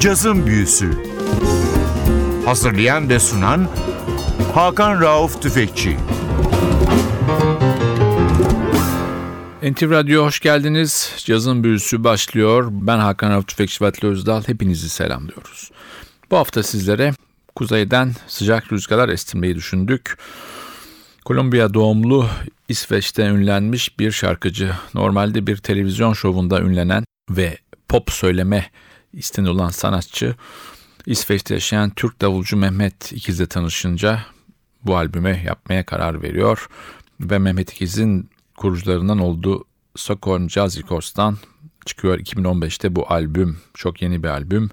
Cazın Büyüsü Hazırlayan ve sunan Hakan Rauf Tüfekçi NTV Radyo hoş geldiniz. Cazın Büyüsü başlıyor. Ben Hakan Rauf Tüfekçi Vatli Özdal. Hepinizi selamlıyoruz. Bu hafta sizlere kuzeyden sıcak rüzgarlar estirmeyi düşündük. Kolombiya doğumlu İsveç'te ünlenmiş bir şarkıcı. Normalde bir televizyon şovunda ünlenen ve pop söyleme isteni olan sanatçı İsveç'te yaşayan Türk davulcu Mehmet İkiz'le tanışınca bu albüme yapmaya karar veriyor ve Mehmet İkiz'in kurucularından olduğu Stockholm Jazz Records'tan çıkıyor 2015'te bu albüm. Çok yeni bir albüm.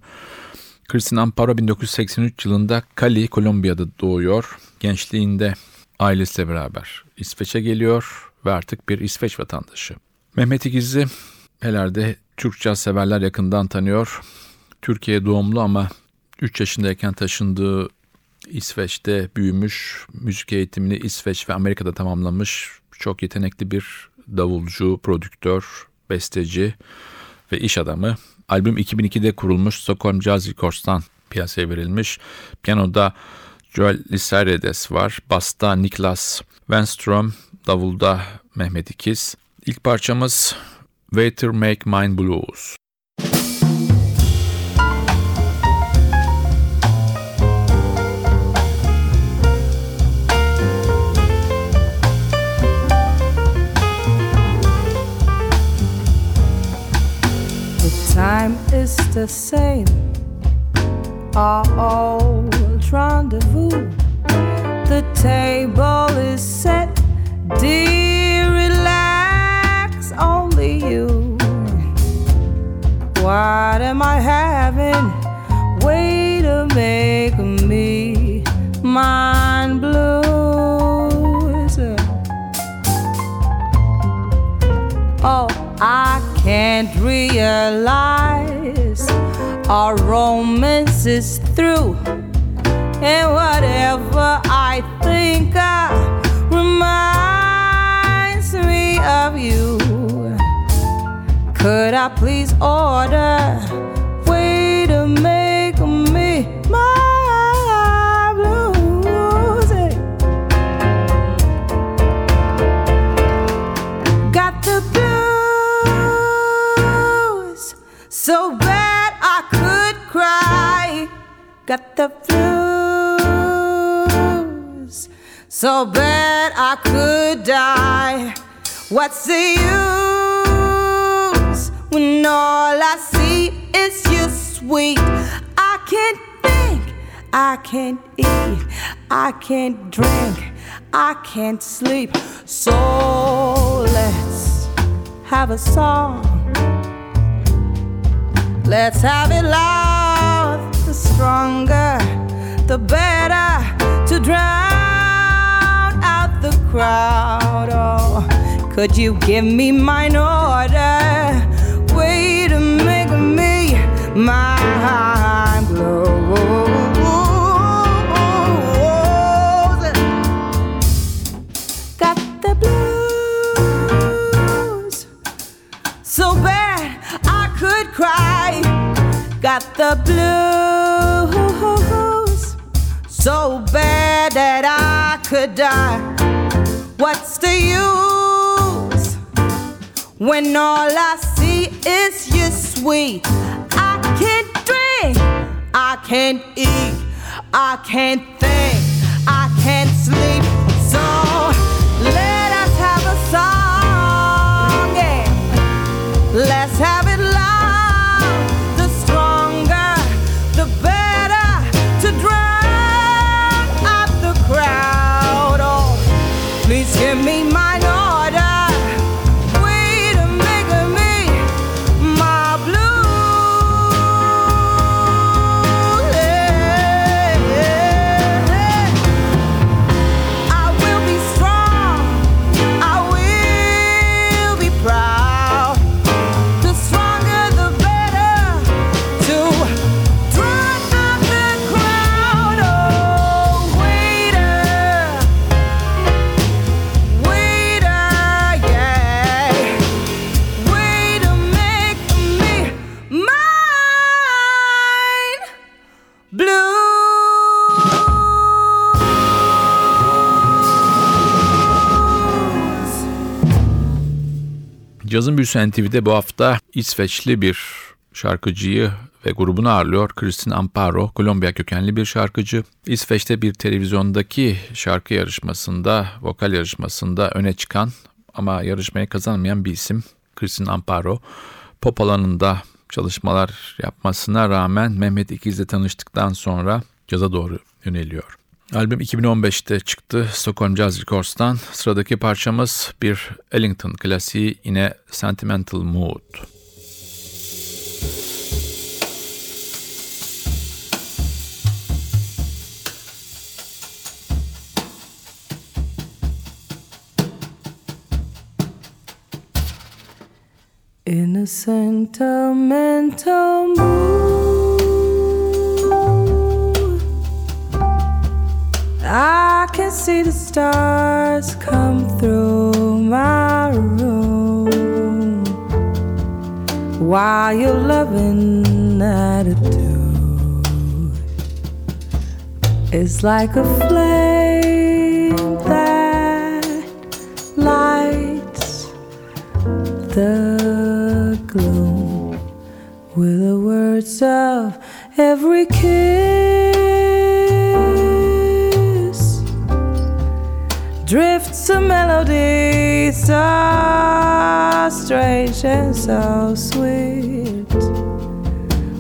Kristin Amparo 1983 yılında Cali, Kolombiya'da doğuyor. Gençliğinde ailesiyle beraber İsveç'e geliyor ve artık bir İsveç vatandaşı. Mehmet İkiz'i herhalde Türk caz severler yakından tanıyor. Türkiye doğumlu ama 3 yaşındayken taşındığı İsveç'te büyümüş, müzik eğitimini İsveç ve Amerika'da tamamlamış çok yetenekli bir davulcu, prodüktör, besteci ve iş adamı. Albüm 2002'de kurulmuş Stockholm Jazz Records'tan piyasaya verilmiş. Piyanoda Joel Lissaredes var. Basta Niklas Wenström, davulda Mehmet İkiz. İlk parçamız Waiter Make Mine Blues. The time is the same. Our old rendezvous. The table is set. Dear, is through. And whatever I think of reminds me of you. Could I please order? So bad I could die. What's the use when all I see is you sweet? I can't think, I can't eat, I can't drink, I can't sleep. So let's have a song. Let's have it loud. The stronger, the better to drown crowd. Oh, could you give me mine order? Way to make me my blues. Got the blues so bad I could cry. Got the blues so bad that I could die. What's the use when all I see is you sweet? I can't drink, I can't eat, I can't think, I can't sleep. Cazın Büyüsü NTV'de bu hafta İsveçli bir şarkıcıyı ve grubunu ağırlıyor. Kristin Amparo, Kolombiya kökenli bir şarkıcı. İsveç'te bir televizyondaki şarkı yarışmasında, vokal yarışmasında öne çıkan ama yarışmayı kazanmayan bir isim. Kristin Amparo. Pop alanında çalışmalar yapmasına rağmen Mehmet İkiz'le tanıştıktan sonra caza doğru yöneliyor. Albüm 2015'te çıktı Stockholm Jazz Records'tan. Sıradaki parçamız bir Ellington klasiği yine Sentimental Mood. In a sentimental mood, can see the stars come through my room. While your loving attitude is like a flame that lights the gloom with the words of every kiss drifts a melody so strange and so sweet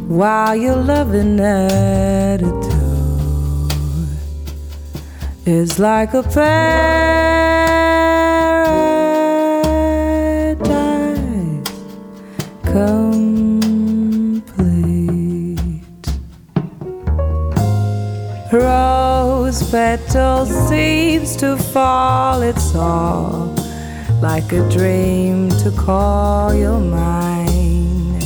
while your loving attitude is like a paradise complete. Rose petal seems to fall, it's all like a dream to call your mind.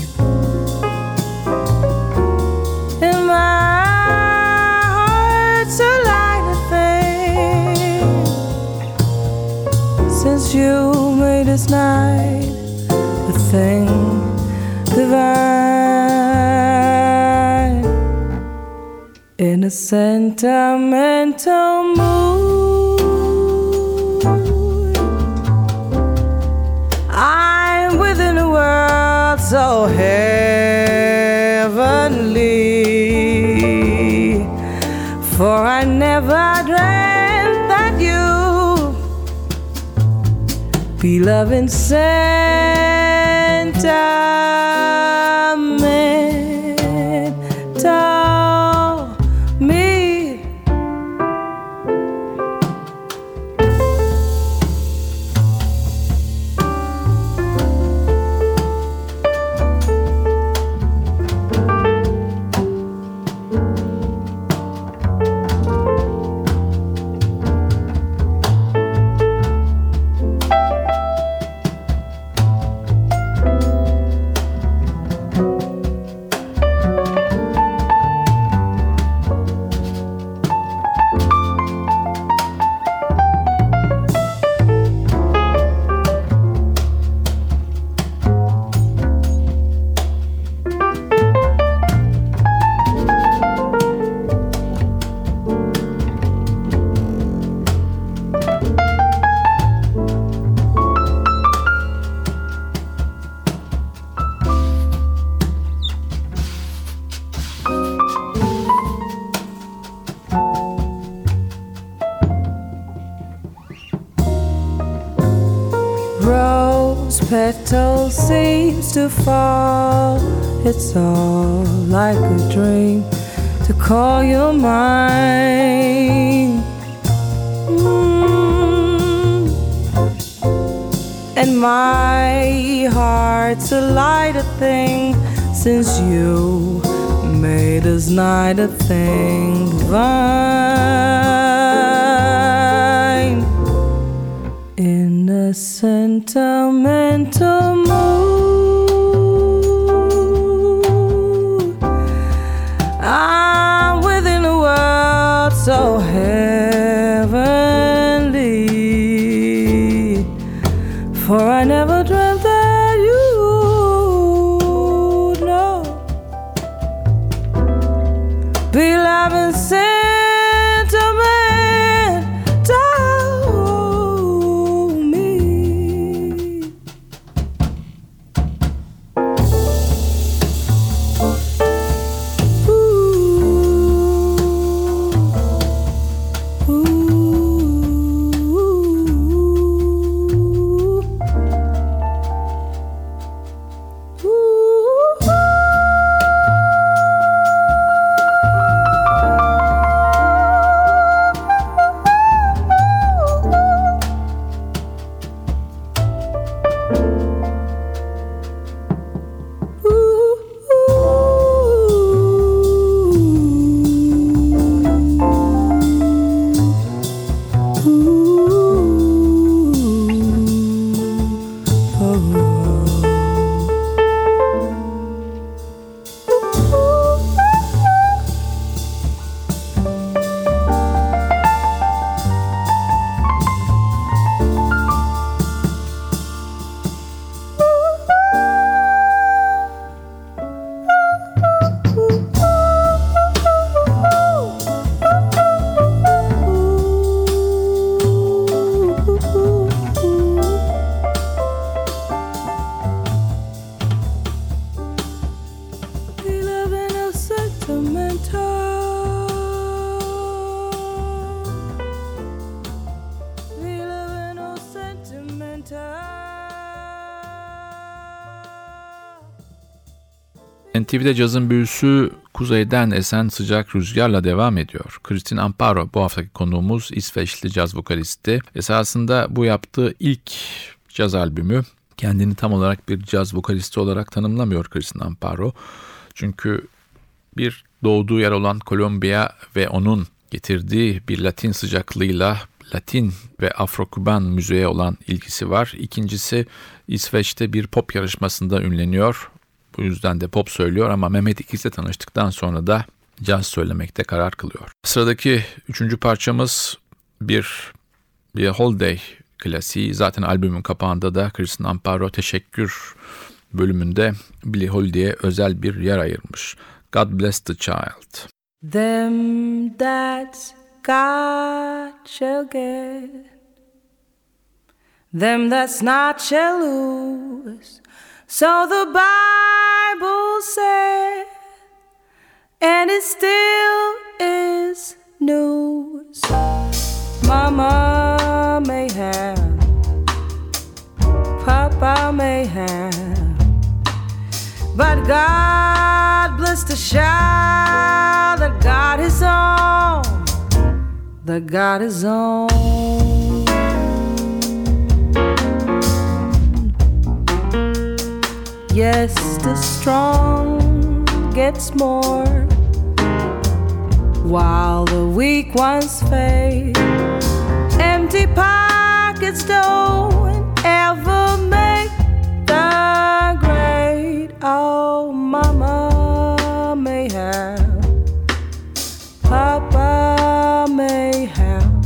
And my heart's a light thing since you made this night a thing divine a sentimental mood. I'm within a world so heavenly, for I never dreamt that you be loving sentimental petal seems to fall. It's all like a dream to call your mind. Mm. And my heart's a lighter thing since you made this night a thing divine a sentimental mood. I'm within a world so heavenly, NTV'de cazın büyüsü kuzeyden esen sıcak rüzgarla devam ediyor. Kristin Amparo bu haftaki konuğumuz İsveçli caz vokalisti. Esasında bu yaptığı ilk caz albümü kendini tam olarak bir caz vokalisti olarak tanımlamıyor Kristin Amparo. Çünkü bir doğduğu yer olan Kolombiya ve onun getirdiği bir Latin sıcaklığıyla Latin ve Afro-Kuban müziğe olan ilgisi var. İkincisi İsveç'te bir pop yarışmasında ünleniyor. Bu yüzden de pop söylüyor ama Mehmet İkiz'le tanıştıktan sonra da caz söylemekte karar kılıyor. Sıradaki üçüncü parçamız bir bir Holiday klasiği. Zaten albümün kapağında da Kristen Amparo teşekkür bölümünde Billie Holiday'e özel bir yer ayırmış. God bless the child. Them that's got shall get, them that's not shall lose. So the Bible said, and it still is news. Mama may have, Papa may have, but God bless the child that got his own, that got his own. Yes, the strong gets more while the weak ones fade. Empty pockets don't ever make the great. Oh, mama may have, papa may have,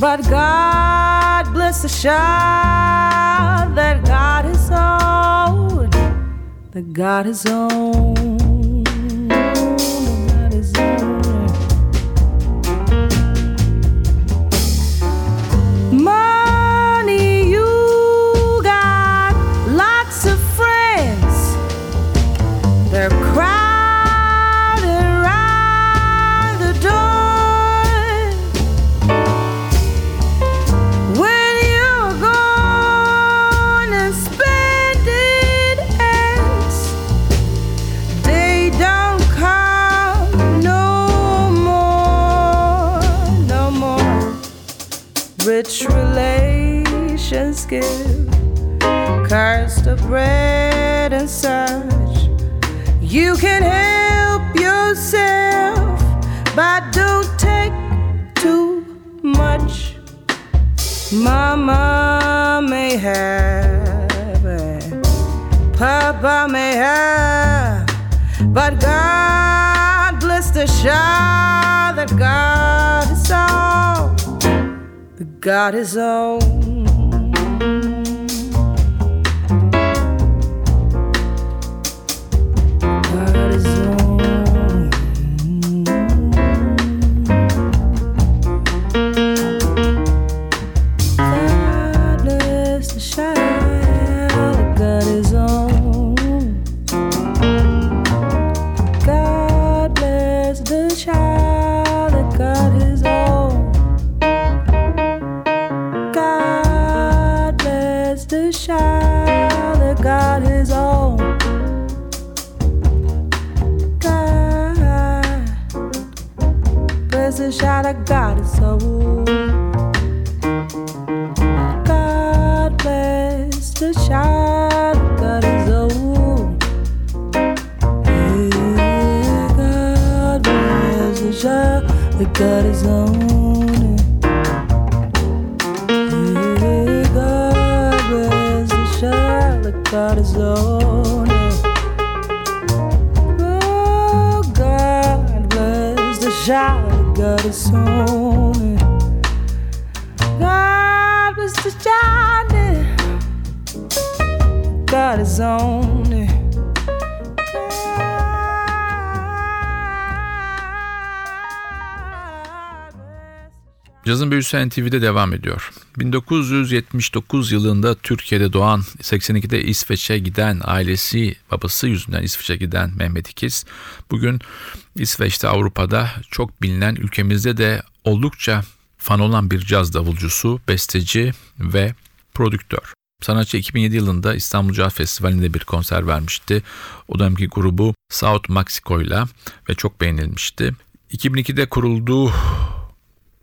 but God bless the child that got his own, Rich relations give cursed of bread and such. You can help yourself, but don't take too much. Mama may have Papa may have, but God bless the child that God that God is own. The child that God own. God bless the that God is. Yeah, God bless the child that God is God bless the is. Oh, God bless the child that is own. God bless the God is own. Cazın büyüsü NTV'de devam ediyor. 1979 yılında Türkiye'de doğan, 82'de İsveç'e giden ailesi, babası yüzünden İsveç'e giden Mehmet İkiz, bugün İsveç'te Avrupa'da çok bilinen, ülkemizde de oldukça fan olan bir caz davulcusu, besteci ve prodüktör. Sanatçı 2007 yılında İstanbul Caz Festivali'nde bir konser vermişti. O dönemki grubu South Mexico ile ve çok beğenilmişti. 2002'de kurulduğu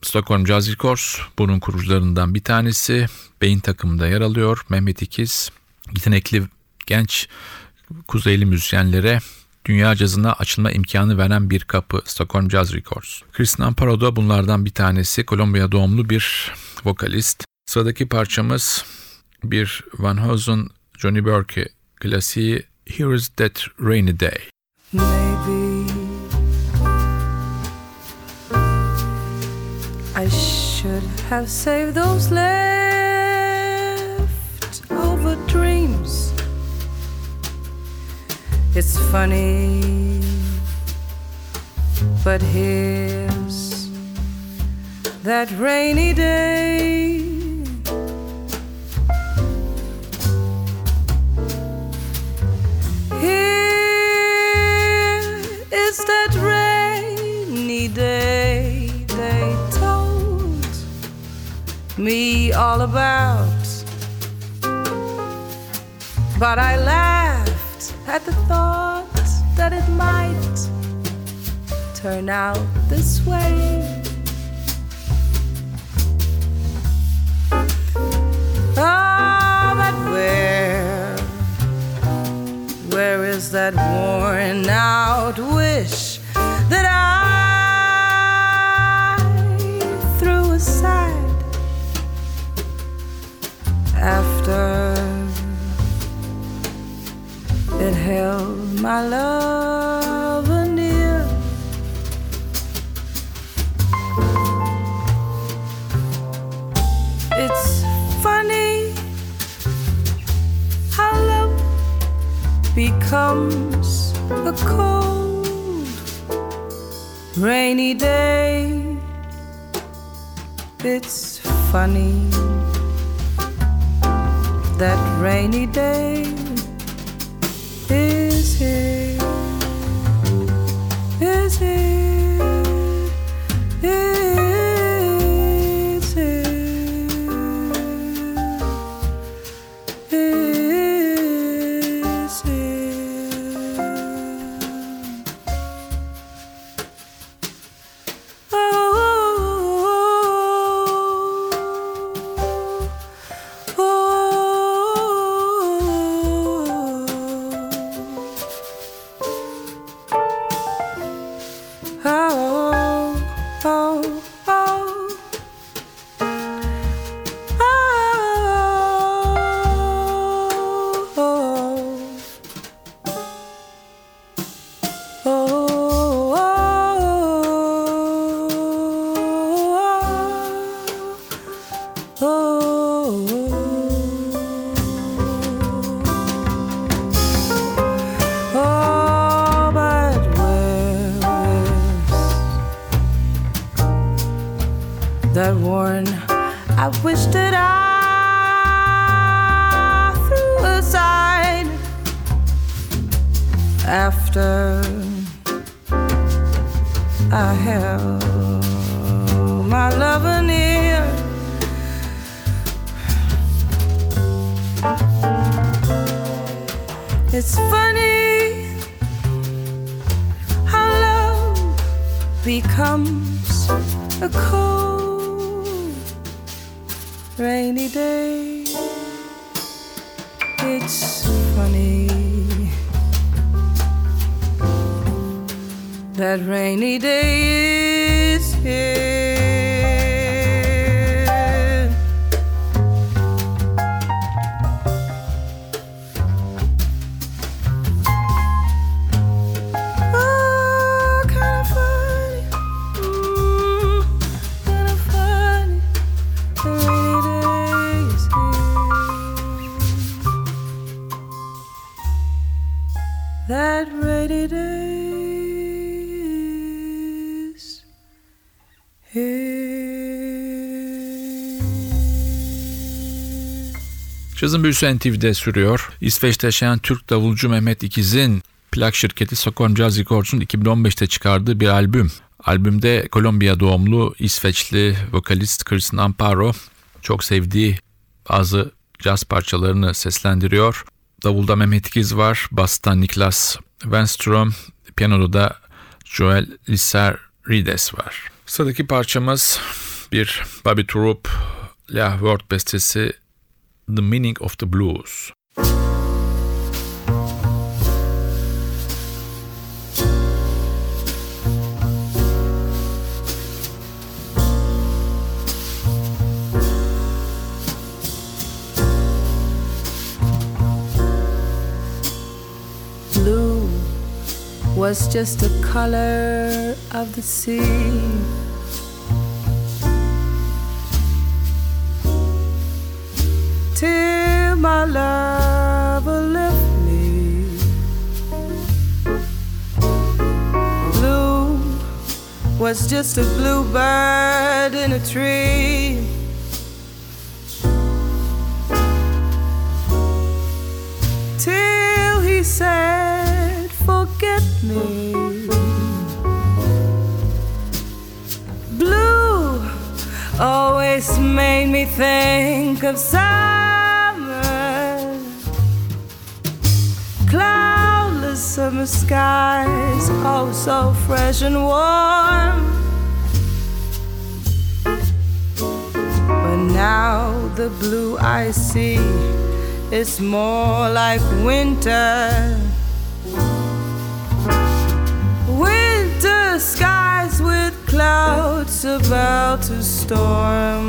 Stockholm Jazz Records bunun kurucularından bir tanesi. Beyin takımında yer alıyor. Mehmet İkiz yetenekli genç kuzeyli müzisyenlere dünya cazına açılma imkanı veren bir kapı Stockholm Jazz Records. Chris Namparo da bunlardan bir tanesi. Kolombiya doğumlu bir vokalist. Sıradaki parçamız bir Van Heusen Johnny Burke klasiği Here is That Rainy Day. Maybe should have saved those left over dreams. It's funny, but here's that rainy day. Me all about. But I laughed at the thought that it might turn out this way. Oh, but where, where is that worn out wish that I after it held my love near? It's funny how love becomes a cold, rainy day. It's funny that rainy day is here, is here, is oh, becomes a cold, rainy day. It's funny that rainy day is here. Cazın büyüsü NTV'de sürüyor. İsveç'te yaşayan Türk davulcu Mehmet İkiz'in plak şirketi Stockholm Jazz Records'un 2015'te çıkardığı bir albüm. Albümde Kolombiya doğumlu İsveçli vokalist Chris Namparo çok sevdiği bazı caz parçalarını seslendiriyor. Davulda Mehmet İkiz var, basta Niklas Wenström, piyanoda da Joel Lissarides var. Sıradaki parçamız bir Bobby Troop La Word bestesi The Meaning of the Blues. Blue was just a color of the sea. Till my love will lift me. Blue was just a bluebird in a tree. Till he said, Forget me. Blue always made me think of summer. So fresh and warm. But now the blue I see is more like winter. Winter skies with clouds about to storm.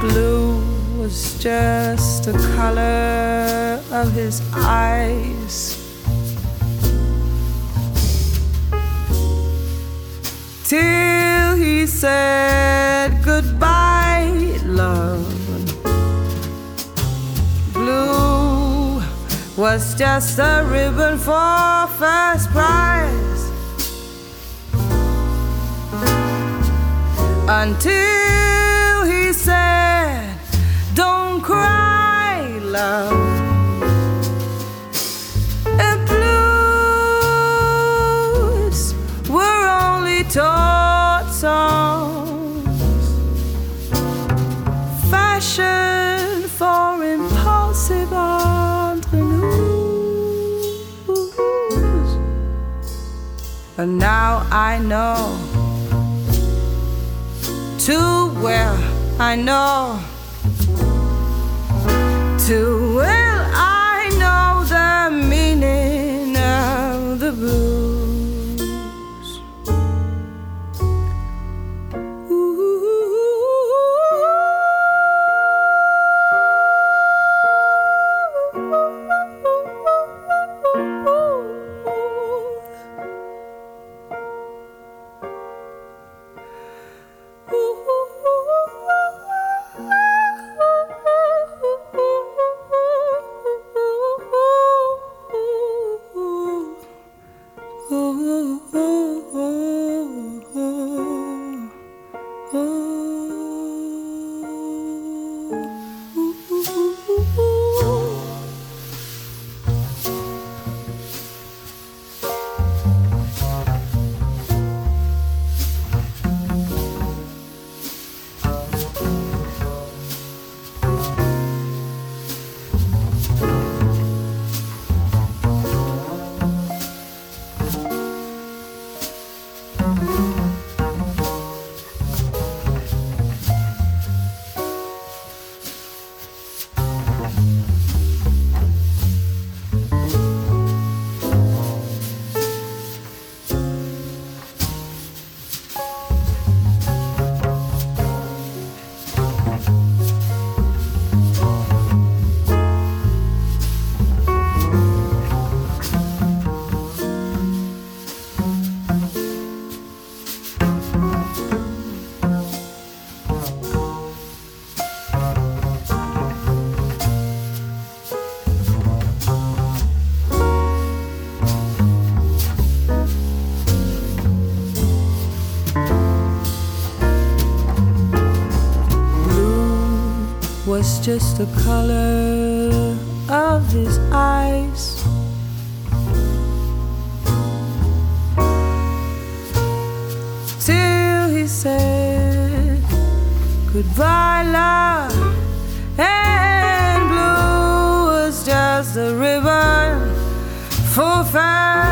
Blue was just the color of his eyes. Till he said goodbye, love. Blue was just a ribbon for first prize. Until he said, Don't cry, love. Taught songs, fashioned for impulsive entrepreneurs. And now I know too well, I know too just the color of his eyes. Till he said, Goodbye, love. And blue was just a river for first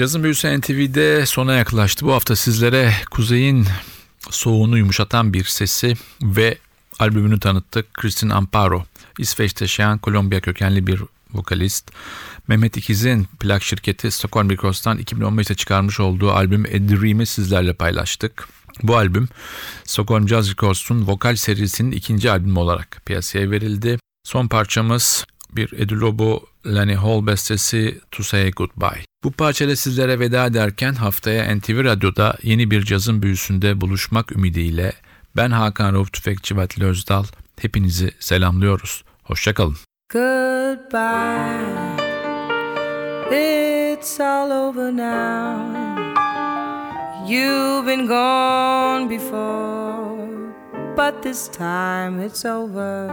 Cazın Büyüsü NTV'de sona yaklaştı. Bu hafta sizlere Kuzey'in soğuğunu yumuşatan bir sesi ve albümünü tanıttık. Kristin Amparo, İsveç'te yaşayan Kolombiya kökenli bir vokalist. Mehmet İkiz'in plak şirketi Stockholm Records'tan 2015'te çıkarmış olduğu albüm A Dream'i sizlerle paylaştık. Bu albüm Stockholm Jazz Records'un vokal serisinin ikinci albümü olarak piyasaya verildi. Son parçamız bir Edu Lobo Lenny Hall bestesi To Say Goodbye. Bu parçayla sizlere veda ederken haftaya NTV Radyo'da yeni bir cazın büyüsünde buluşmak ümidiyle ben Hakan Rauf Tüfekçi ve Atli Özdal hepinizi selamlıyoruz. Hoşçakalın. Goodbye. It's all over now. You've been gone before, but this time it's over.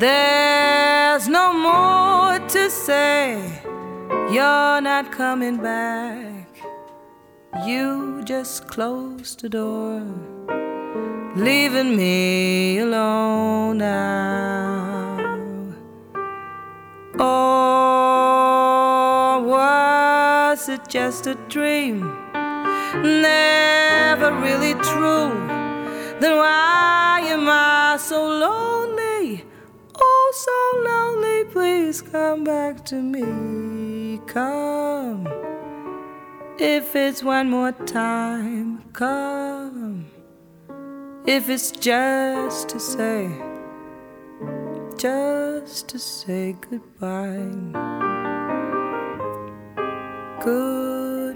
There's no more to say. You're not coming back. You just closed the door leaving me alone now. Or was it just a dream? Never really true. Then why am I so lonely? Please come back to me. Come. If it's one more time, come. If it's just to say, just to say goodbye. Goodbye.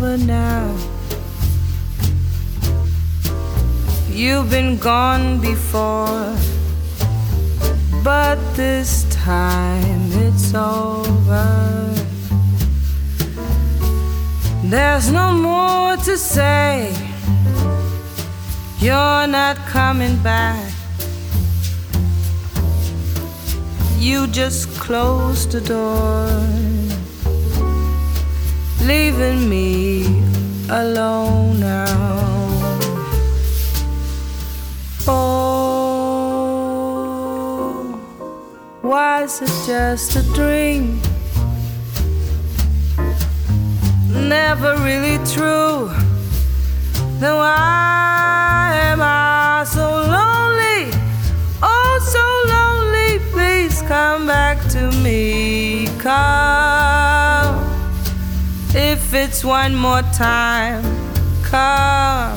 Over now. You've been gone before, but this time it's over. There's no more to say. You're not coming back. you just closed the door, leaving me alone now. Oh, was it just a dream? Never really true. Then why am I so lonely? Oh, so lonely. Please come back to me. Come. It's one more time, come.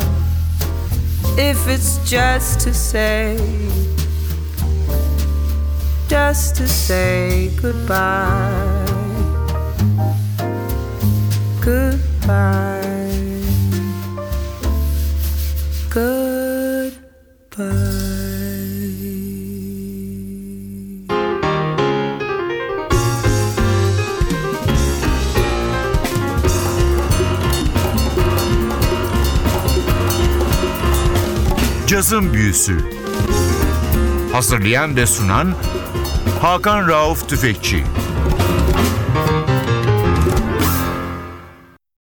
If it's just to say, just to say. Goodbye. Goodbye. Cazın Büyüsü. Hazırlayan ve sunan Hakan Rauf Tüfekçi